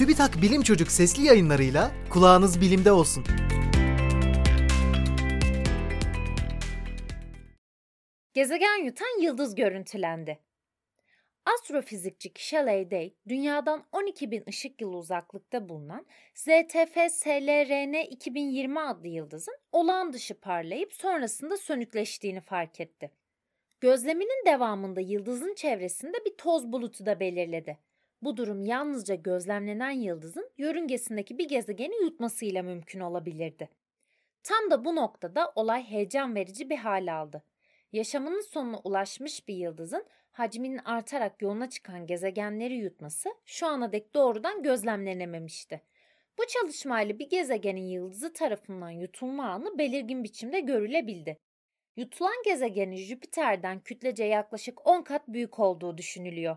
TÜBİTAK Bilim Çocuk sesli yayınlarıyla kulağınız bilimde olsun. Gezegen yutan yıldız görüntülendi. Astrofizikçi Shelley Day, dünyadan 12 bin ışık yılı uzaklıkta bulunan ZTF SLRN 2020 adlı yıldızın olağan dışı parlayıp sonrasında sönükleştiğini fark etti. Gözleminin devamında yıldızın çevresinde bir toz bulutu da belirledi. Bu durum yalnızca gözlemlenen yıldızın yörüngesindeki bir gezegeni yutmasıyla mümkün olabilirdi. Tam da bu noktada olay heyecan verici bir hal aldı. Yaşamının sonuna ulaşmış bir yıldızın hacminin artarak yoluna çıkan gezegenleri yutması şu ana dek doğrudan gözlemlenememişti. Bu çalışmayla bir gezegenin yıldızı tarafından yutulma anı belirgin biçimde görülebildi. Yutulan gezegenin Jüpiter'den kütlece yaklaşık 10 kat büyük olduğu düşünülüyor.